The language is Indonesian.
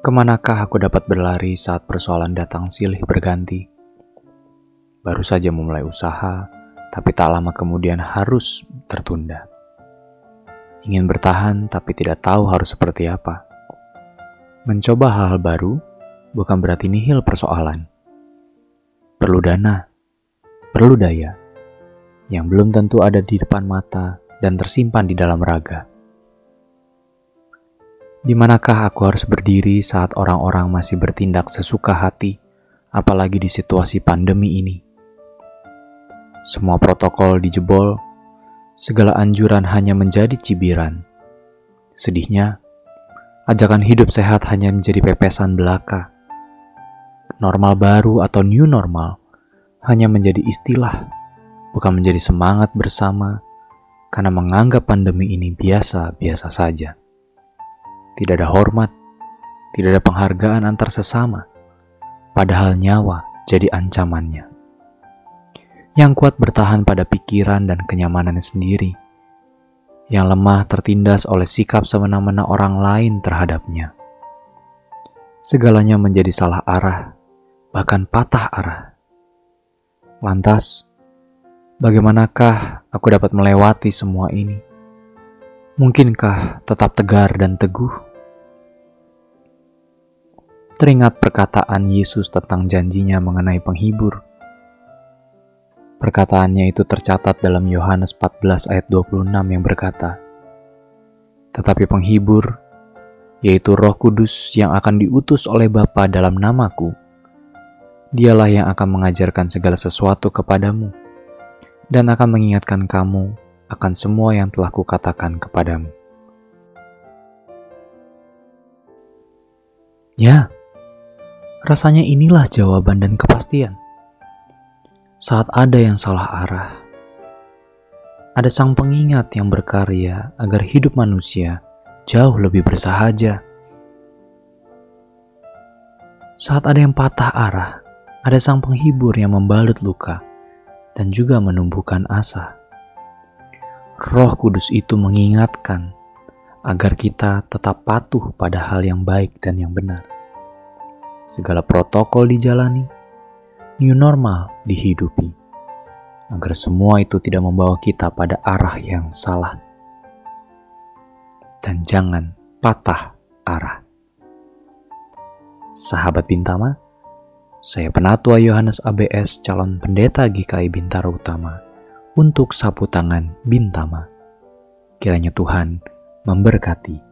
Ke manakah aku dapat berlari saat persoalan datang silih berganti? Baru saja memulai usaha, tapi tak lama kemudian harus tertunda. Ingin bertahan, tapi tidak tahu harus seperti apa. Mencoba hal-hal baru bukan berarti nihil persoalan. Perlu dana, perlu daya, yang belum tentu ada di depan mata dan tersimpan di dalam raga. Di manakah aku harus berdiri saat orang-orang masih bertindak sesuka hati, apalagi di situasi pandemi ini? Semua protokol dijebol, segala anjuran hanya menjadi cibiran. Sedihnya, ajakan hidup sehat hanya menjadi pepesan belaka. Normal baru atau new normal hanya menjadi istilah, bukan menjadi semangat bersama, karena menganggap pandemi ini biasa-biasa saja. Tidak ada hormat, tidak ada penghargaan antar sesama, padahal nyawa jadi ancamannya. Yang kuat bertahan pada pikiran dan kenyamanannya sendiri, yang lemah tertindas oleh sikap semena-mena orang lain terhadapnya. Segalanya menjadi salah arah, bahkan patah arah. Lantas, bagaimanakah aku dapat melewati semua ini? Mungkinkah tetap tegar dan teguh? Teringat perkataan Yesus tentang janjinya mengenai penghibur. Perkataannya itu tercatat dalam Yohanes 14 ayat 26 yang berkata, Tetapi penghibur, yaitu roh kudus yang akan diutus oleh Bapa dalam namaku, dialah yang akan mengajarkan segala sesuatu kepadamu dan akan mengingatkan kamu akan semua yang telah kukatakan kepadamu. Ya, Rasanya inilah jawaban dan kepastian. Saat ada yang salah arah, ada sang pengingat yang berkarya agar hidup manusia jauh lebih bersahaja. Saat ada yang patah arah, ada sang penghibur yang membalut luka dan juga menumbuhkan asa. Roh Kudus itu mengingatkan agar kita tetap patuh pada hal yang baik dan yang benar segala protokol dijalani, new normal dihidupi, agar semua itu tidak membawa kita pada arah yang salah. Dan jangan patah arah. Sahabat Bintama, saya Penatua Yohanes ABS calon pendeta GKI Bintara Utama untuk sapu tangan Bintama. Kiranya Tuhan memberkati